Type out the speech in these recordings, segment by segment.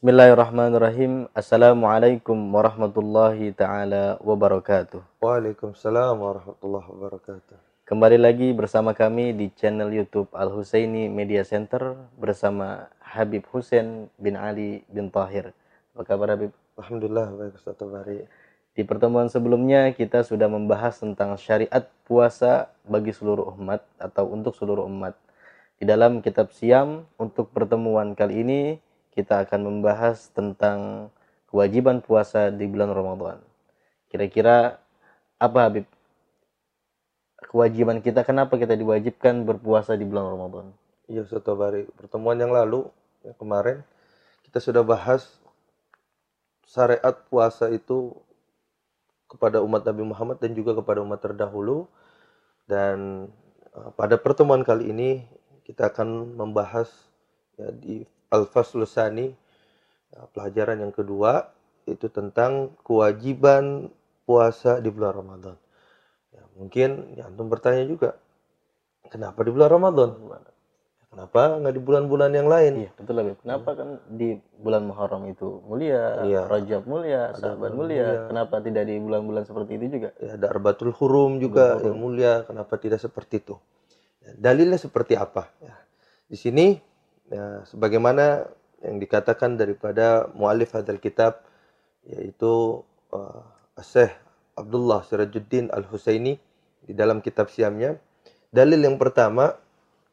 Bismillahirrahmanirrahim. Assalamualaikum warahmatullahi taala wabarakatuh. Waalaikumsalam warahmatullahi wabarakatuh. Kembali lagi bersama kami di channel YouTube Al Husaini Media Center bersama Habib Hussein bin Ali bin Tahir. Apa kabar Habib? Alhamdulillah baik Ustaz Tabari. Di pertemuan sebelumnya kita sudah membahas tentang syariat puasa bagi seluruh umat atau untuk seluruh umat. Di dalam kitab Siam untuk pertemuan kali ini kita akan membahas tentang kewajiban puasa di bulan Ramadan. Kira-kira apa Habib? Kewajiban kita kenapa kita diwajibkan berpuasa di bulan Ramadan? Iya Ustaz Tabari. Pertemuan yang lalu ya, kemarin kita sudah bahas syariat puasa itu kepada umat Nabi Muhammad dan juga kepada umat terdahulu dan uh, pada pertemuan kali ini kita akan membahas ya, di Al-Faslu Sani ya, pelajaran yang kedua itu tentang kewajiban puasa di bulan Ramadan. Ya, mungkin ya, antum bertanya juga, kenapa di bulan Ramadan? Kenapa nggak di bulan-bulan yang lain? Iya, betul Habib. Kenapa kan di bulan Muharram itu mulia, Iya. Rajab mulia, bulan mulia. mulia. Kenapa tidak di bulan-bulan seperti itu juga? Ya, ada Arbatul Hurum juga yang mulia. Kenapa tidak seperti itu? Ya, dalilnya seperti apa? Ya. Di sini, ya, sebagaimana yang dikatakan daripada mualif hadal kitab, yaitu uh, Syekh Abdullah Sirajuddin Al-Husaini di dalam kitab siamnya. Dalil yang pertama,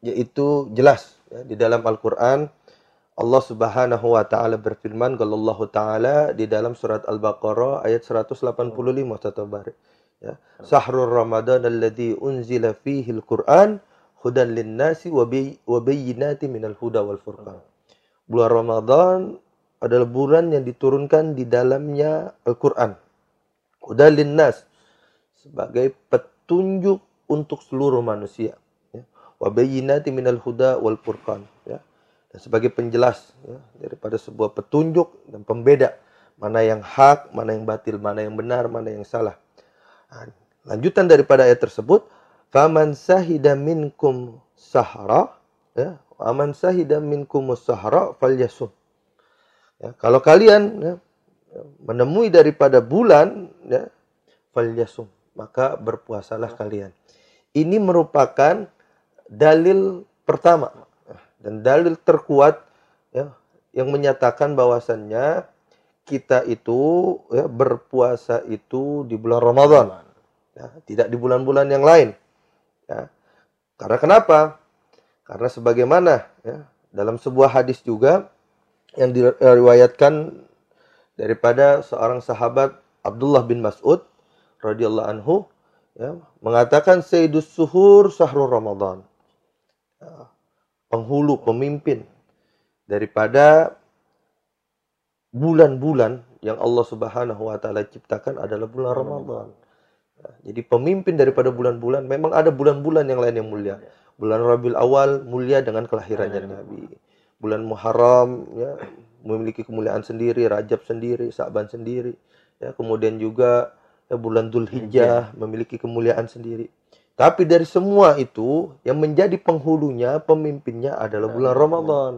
yaitu jelas ya, di dalam Al-Quran, Allah Subhanahu wa taala berfirman kalau taala di dalam surat Al-Baqarah ayat 185 Ustaz Tabarik ya. Sahrul Ramadan alladzi unzila fihi al-Qur'an hudan lin-nasi wa bayyinatin minal huda wal furqan. Bulan Ramadan adalah bulan yang diturunkan di dalamnya Al-Qur'an. Hudan lin-nas sebagai petunjuk untuk seluruh manusia ya. Wa bayyinatin minal huda wal furqan ya dan sebagai penjelas ya, daripada sebuah petunjuk dan pembeda mana yang hak, mana yang batil, mana yang benar, mana yang salah. Nah, lanjutan daripada ayat tersebut, faman sahida minkum sahra, ya, faman sahida minkum. Ya, kalau kalian ya, menemui daripada bulan, ya, falyasum, maka berpuasalah kalian. Ini merupakan dalil pertama dan dalil terkuat ya yang menyatakan bahwasannya kita itu ya, berpuasa itu di bulan Ramadan ya, tidak di bulan-bulan yang lain ya. karena kenapa karena sebagaimana ya, dalam sebuah hadis juga yang diriwayatkan daripada seorang sahabat Abdullah bin Mas'ud radhiyallahu anhu ya, mengatakan Sayyidus Suhur Sahrul Ramadan Ya, penghulu, pemimpin daripada bulan-bulan yang Allah Subhanahu wa taala ciptakan adalah bulan Ramadan. Ya, jadi pemimpin daripada bulan-bulan memang ada bulan-bulan yang lain yang mulia. Bulan Rabiul Awal mulia dengan kelahirannya Nabi. Bulan Muharram ya memiliki kemuliaan sendiri, Rajab sendiri, Sa'ban sendiri. Ya, kemudian juga ya, bulan Dzulhijjah memiliki kemuliaan sendiri. Tapi dari semua itu yang menjadi penghulunya, pemimpinnya adalah bulan Ramadan.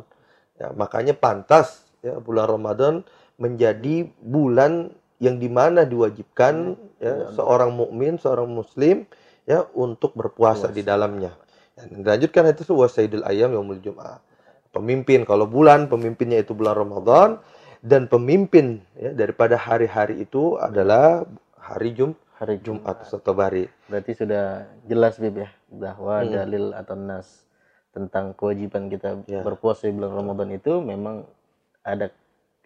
Ya, makanya pantas ya bulan Ramadan menjadi bulan yang di mana diwajibkan ya seorang mukmin, seorang muslim ya untuk berpuasa di dalamnya. Dan dilanjutkan itu wa sayyidul ayam yaumul jum'ah. Pemimpin kalau bulan pemimpinnya itu bulan Ramadan dan pemimpin ya daripada hari-hari itu adalah hari Jum Hari Jumat atau Bari. Berarti sudah jelas Bib ya bahwa Hmm. dalil atau nas tentang kewajiban kita Ya. berpuasa di bulan Ramadan itu memang ada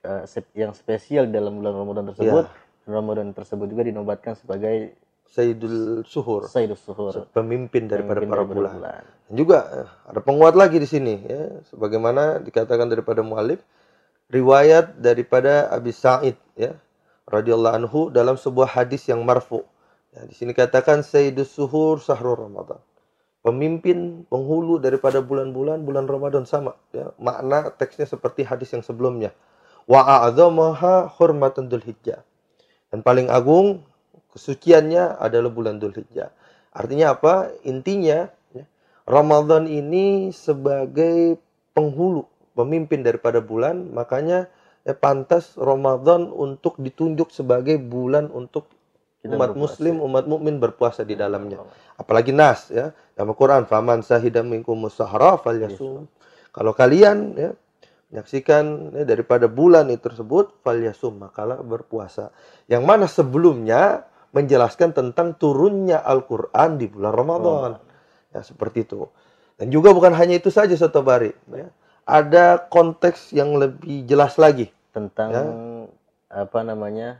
uh, sep- yang spesial dalam bulan Ramadan tersebut. Ramadan tersebut juga dinobatkan sebagai Sayyidul Suhur, Sayyidus Suhur. pemimpin daripada pemimpin para daripada bulan. Dan juga eh, ada penguat lagi di sini ya, sebagaimana dikatakan daripada mualif riwayat daripada Abi Sa'id ya radhiyallahu anhu dalam sebuah hadis yang marfu. Ya, di sini katakan Sayyidus Suhur Sahrul Ramadan. Pemimpin penghulu daripada bulan-bulan bulan Ramadan sama ya. Makna teksnya seperti hadis yang sebelumnya. Wa a'dzamaha hurmatan Dzulhijjah. Dan paling agung kesuciannya adalah bulan Dzulhijjah. Artinya apa? Intinya ya, Ramadan ini sebagai penghulu, pemimpin daripada bulan, makanya ya pantas Ramadan untuk ditunjuk sebagai bulan untuk umat muslim, umat mukmin berpuasa di dalamnya. Apalagi nas ya, dalam Al-Qur'an, "Faman sahida minkum musahra falyasum." Kalau kalian ya menyaksikan ya, daripada bulan itu tersebut falyasum, makalah berpuasa. Yang mana sebelumnya menjelaskan tentang turunnya Al-Qur'an di bulan Ramadan. Ya, seperti itu. Dan juga bukan hanya itu saja Soto Bari, ya. Ada konteks yang lebih jelas lagi. tentang Ya. apa namanya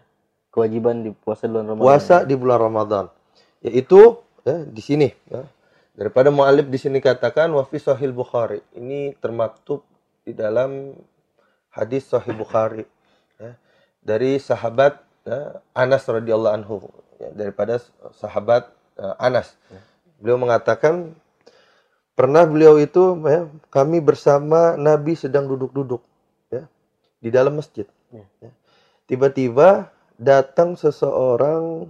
kewajiban di puasa di bulan Ramadan. puasa di bulan Ramadan yaitu ya, di sini ya. daripada mualif di sini katakan wa fi sahih Bukhari ini termaktub di dalam hadis sahih Bukhari ya, dari sahabat ya, Anas radhiyallahu anhu ya, daripada sahabat eh, Anas beliau mengatakan pernah beliau itu ya, kami bersama Nabi sedang duduk-duduk ya, di dalam masjid Ya. Ya. tiba-tiba datang seseorang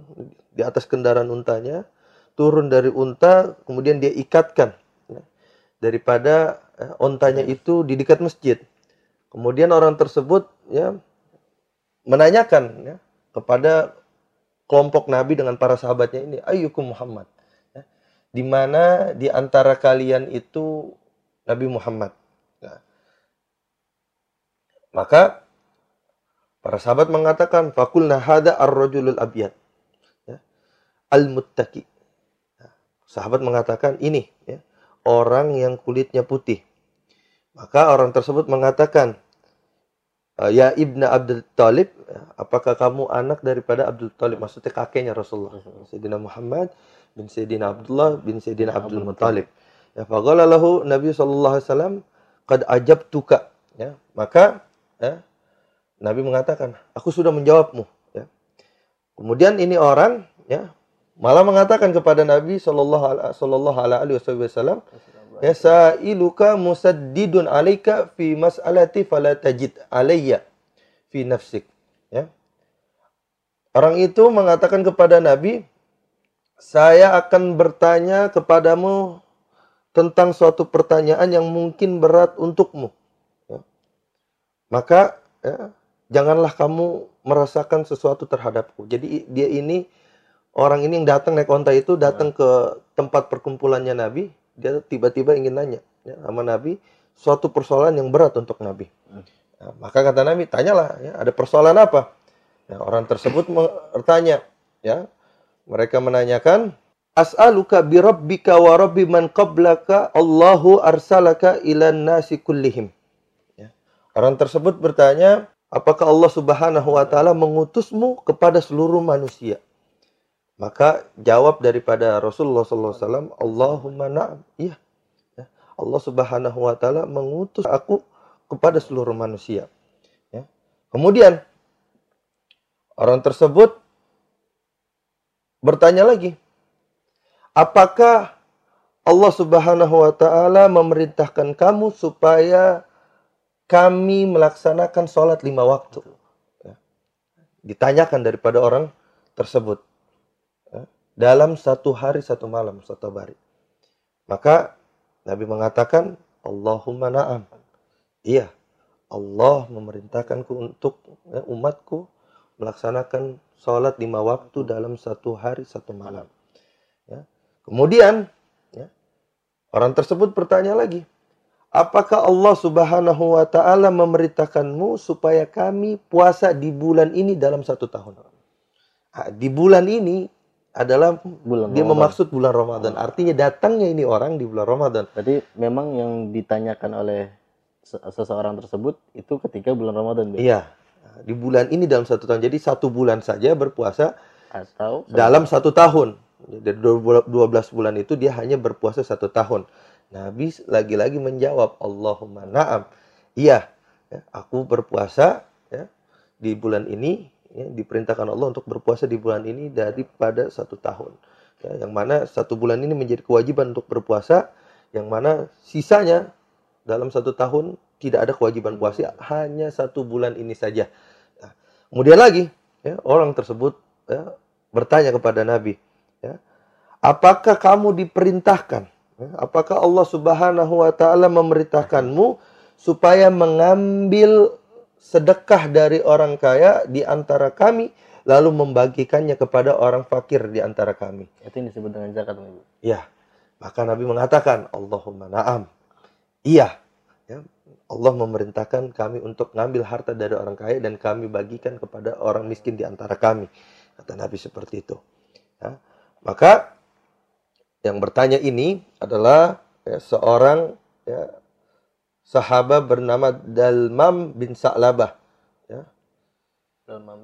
di atas kendaraan untanya, turun dari unta, kemudian dia ikatkan ya, daripada eh, ontanya itu di dekat masjid. Kemudian orang tersebut ya menanyakan ya, kepada kelompok Nabi dengan para sahabatnya ini, ayyukum Muhammad. Ya, di mana di antara kalian itu Nabi Muhammad. Ya. Maka Para sahabat mengatakan, Fakulna hada ar-rajulul abyad. Ya. Al-muttaki. Ya. Sahabat mengatakan, ini orang yang kulitnya putih. Maka orang tersebut mengatakan, Ya Ibnu Abdul Talib, apakah kamu anak daripada Abdul Talib? Maksudnya kakeknya Rasulullah. Sayyidina Muhammad bin Sayyidina Abdullah bin Sayyidina Abdul Muttalib. Ya, faqala lahu Nabi sallallahu alaihi wasallam, "Qad ajabtuka." Ya, maka ya, Nabi mengatakan, "Aku sudah menjawabmu." Ya. Kemudian ini orang ya malah mengatakan kepada Nabi sallallahu alaihi wasallam, "Ya sa'iluka musaddidun alaika fi mas'alati fala tajid alayya fi nafsik." Ya. Orang itu mengatakan kepada Nabi, "Saya akan bertanya kepadamu tentang suatu pertanyaan yang mungkin berat untukmu." Ya. Maka ya, janganlah kamu merasakan sesuatu terhadapku. Jadi dia ini orang ini yang datang naik onta itu datang ke tempat perkumpulannya Nabi, dia tiba-tiba ingin nanya ya, sama Nabi suatu persoalan yang berat untuk Nabi. Nah, maka kata Nabi, tanyalah ya, ada persoalan apa? Ya, orang tersebut bertanya, ya. Mereka menanyakan, As'aluka bi rabbika wa rabbi man qablaka Allahu arsalaka ilan nasi kullihim. Ya. Orang tersebut bertanya, apakah Allah Subhanahu wa taala mengutusmu kepada seluruh manusia? Maka jawab daripada Rasulullah SAW, Allahumma na'am. Iya. Ya. Allah Subhanahu wa taala mengutus aku kepada seluruh manusia. Ya. Kemudian orang tersebut bertanya lagi, apakah Allah Subhanahu wa taala memerintahkan kamu supaya kami melaksanakan sholat lima waktu. Ya. Ditanyakan daripada orang tersebut. Dalam satu hari satu malam, satu hari. Maka Nabi mengatakan, Allahumma na'am. Iya, Allah memerintahkanku untuk ya, umatku melaksanakan sholat lima waktu dalam satu hari satu malam. Ya. Kemudian, ya, orang tersebut bertanya lagi, Apakah Allah Subhanahu wa taala memerintahkanmu supaya kami puasa di bulan ini dalam satu tahun? Nah, di bulan ini adalah Bulan dia Ramadan. memaksud bulan Ramadan. Artinya datangnya ini orang di bulan Ramadan. Berarti memang yang ditanyakan oleh se- seseorang tersebut itu ketika bulan Ramadan, Be? Iya. Di bulan ini dalam satu tahun. Jadi satu bulan saja berpuasa Atau dalam satu tahun. Dari 12 bulan itu dia hanya berpuasa satu tahun. Nabi lagi-lagi menjawab, Allahumma na'am. Iya, ya, aku berpuasa ya, di bulan ini, ya, diperintahkan Allah untuk berpuasa di bulan ini daripada satu tahun. Ya, yang mana satu bulan ini menjadi kewajiban untuk berpuasa, yang mana sisanya dalam satu tahun tidak ada kewajiban puasa, hanya satu bulan ini saja. Nah, kemudian lagi, ya, orang tersebut ya, bertanya kepada Nabi, ya, apakah kamu diperintahkan? ya, Apakah Allah Subhanahu wa taala memerintahkanmu supaya mengambil sedekah dari orang kaya di antara kami lalu membagikannya kepada orang fakir di antara kami. Itu yang disebut dengan zakat, Ibu. Ya. Maka Nabi mengatakan, Allahumma na'am. Iya. Ya. Allah memerintahkan kami untuk ngambil harta dari orang kaya dan kami bagikan kepada orang miskin di antara kami. Kata Nabi seperti itu. Ya. Maka yang bertanya ini adalah ya, seorang ya, sahabat bernama Dalmam bin Sa'labah. Ya.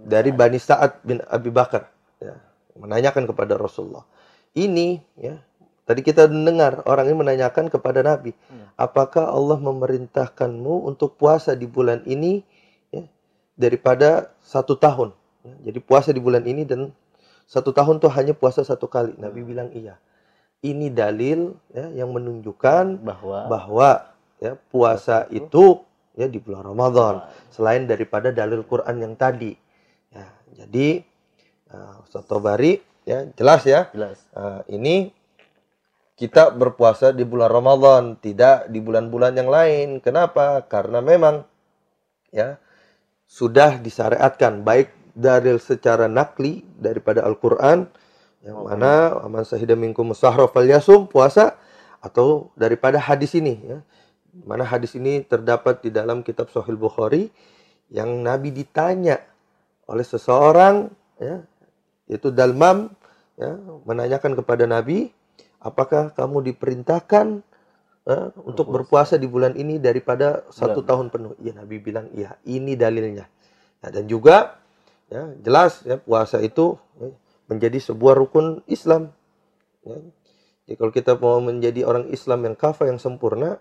Dari Bani Sa'ad bin Abi Bakar. Ya. Menanyakan kepada Rasulullah. Ini ya Tadi kita dengar orang ini menanyakan kepada Nabi, hmm. apakah Allah memerintahkanmu untuk puasa di bulan ini ya, daripada satu tahun? Ya, jadi puasa di bulan ini dan satu tahun tuh hanya puasa satu kali. Nabi hmm. bilang iya. Ini dalil ya, yang menunjukkan bahwa bahwa ya, puasa itu ya di bulan Ramadan selain daripada dalil Quran yang tadi. Ya, jadi uh, Ustaz Tobari ya jelas ya. Jelas. Uh, ini kita berpuasa di bulan Ramadan, tidak di bulan-bulan yang lain. Kenapa? Karena memang ya sudah disyariatkan baik dari secara nakli daripada Al-Qur'an yang mana aman sahida minkum yasum puasa atau daripada hadis ini ya. Mana hadis ini terdapat di dalam kitab Sahih Bukhari yang Nabi ditanya oleh seseorang ya yaitu Dalmam ya menanyakan kepada Nabi apakah kamu diperintahkan uh, untuk berpuasa di bulan ini daripada satu tahun penuh? Ya Nabi bilang, iya ini dalilnya. Nah, dan juga ya jelas ya puasa itu ya, menjadi sebuah rukun Islam. Ya. Jadi kalau kita mau menjadi orang Islam yang kafah yang sempurna,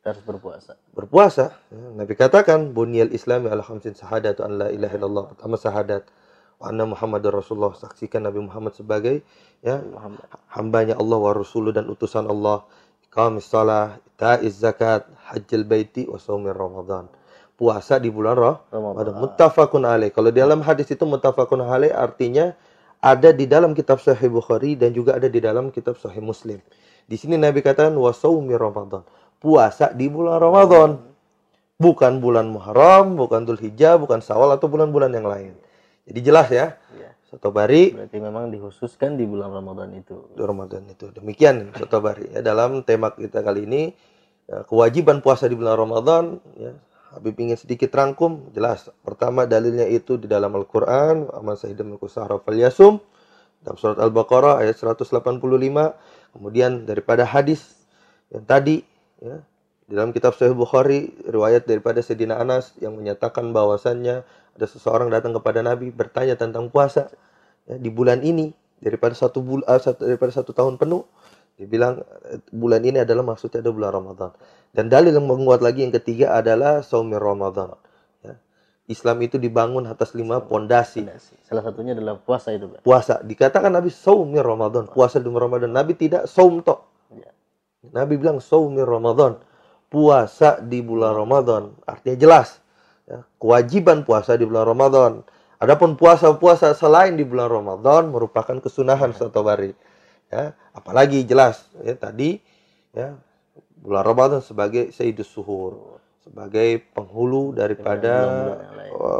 harus berpuasa. Berpuasa. Ya. Nabi katakan, bunyal Islami ala khamsin sahadat an la ilaha illallah. Pertama sahadat anna Muhammad Rasulullah saksikan Nabi Muhammad sebagai ya Muhammad. hambanya Allah wa rasuluh dan utusan Allah qamis salah ta'iz zakat hajjal baiti wa shaumir ramadan puasa di bulan roh Ramadan muttafaqun alaih kalau dalam hadis itu muttafaqun alaih artinya ada di dalam kitab Sahih Bukhari dan juga ada di dalam kitab Sahih Muslim di sini Nabi katakan wa shaumir ramadan puasa di bulan Ramadan bukan bulan Muharram bukan Dzulhijjah bukan Syawal atau bulan-bulan yang lain jadi jelas ya. ya. Soto bari. Berarti memang dikhususkan di bulan Ramadan itu. Di Ramadan itu. Demikian soto bari. Ya, dalam tema kita kali ini ya, kewajiban puasa di bulan Ramadan. Ya, Habib ingin sedikit rangkum. Jelas. Pertama dalilnya itu di dalam Al-Quran. Aman sahidam kusahra fal yasum. Dalam surat Al-Baqarah ayat 185. Kemudian daripada hadis yang tadi ya, di dalam kitab Sahih Bukhari riwayat daripada Sayyidina Anas yang menyatakan bahwasannya ada seseorang datang kepada Nabi bertanya tentang puasa. Ya, di bulan ini daripada satu bulan uh, satu, daripada satu tahun penuh dia bilang bulan ini adalah maksudnya ada bulan Ramadan. Dan dalil yang menguat lagi yang ketiga adalah saumir Ramadan. Ya. Islam itu dibangun atas lima pondasi. Salah satunya adalah puasa itu puasa. Dikatakan Nabi saumir Ramadan. Puasa di Ramadan. Nabi tidak saum tok. Nabi bilang saumir Ramadan puasa di bulan Ramadan. Artinya jelas. Ya, kewajiban puasa di bulan Ramadan. Adapun puasa-puasa selain di bulan Ramadan merupakan kesunahan satu hari. Ya, apalagi jelas ya tadi ya bulan Ramadan sebagai Sayyidus Suhur, sebagai penghulu daripada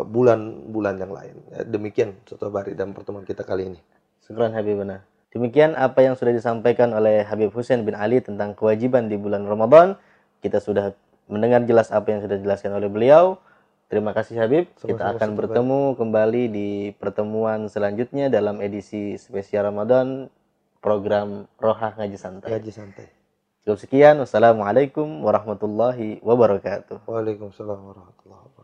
bulan-bulan yang lain. Ya, demikian satu hari dan pertemuan kita kali ini. Syukran Habibana. Demikian apa yang sudah disampaikan oleh Habib Hussein bin Ali tentang kewajiban di bulan Ramadan. Kita sudah mendengar jelas apa yang sudah dijelaskan oleh beliau. Terima kasih Habib. Sama-sama Kita akan bertemu kembali di pertemuan selanjutnya dalam edisi spesial Ramadan program Roha Ngaji Santai. Ngaji Santai. Cukup sekian. Wassalamualaikum warahmatullahi wabarakatuh. Waalaikumsalam warahmatullahi wabarakatuh.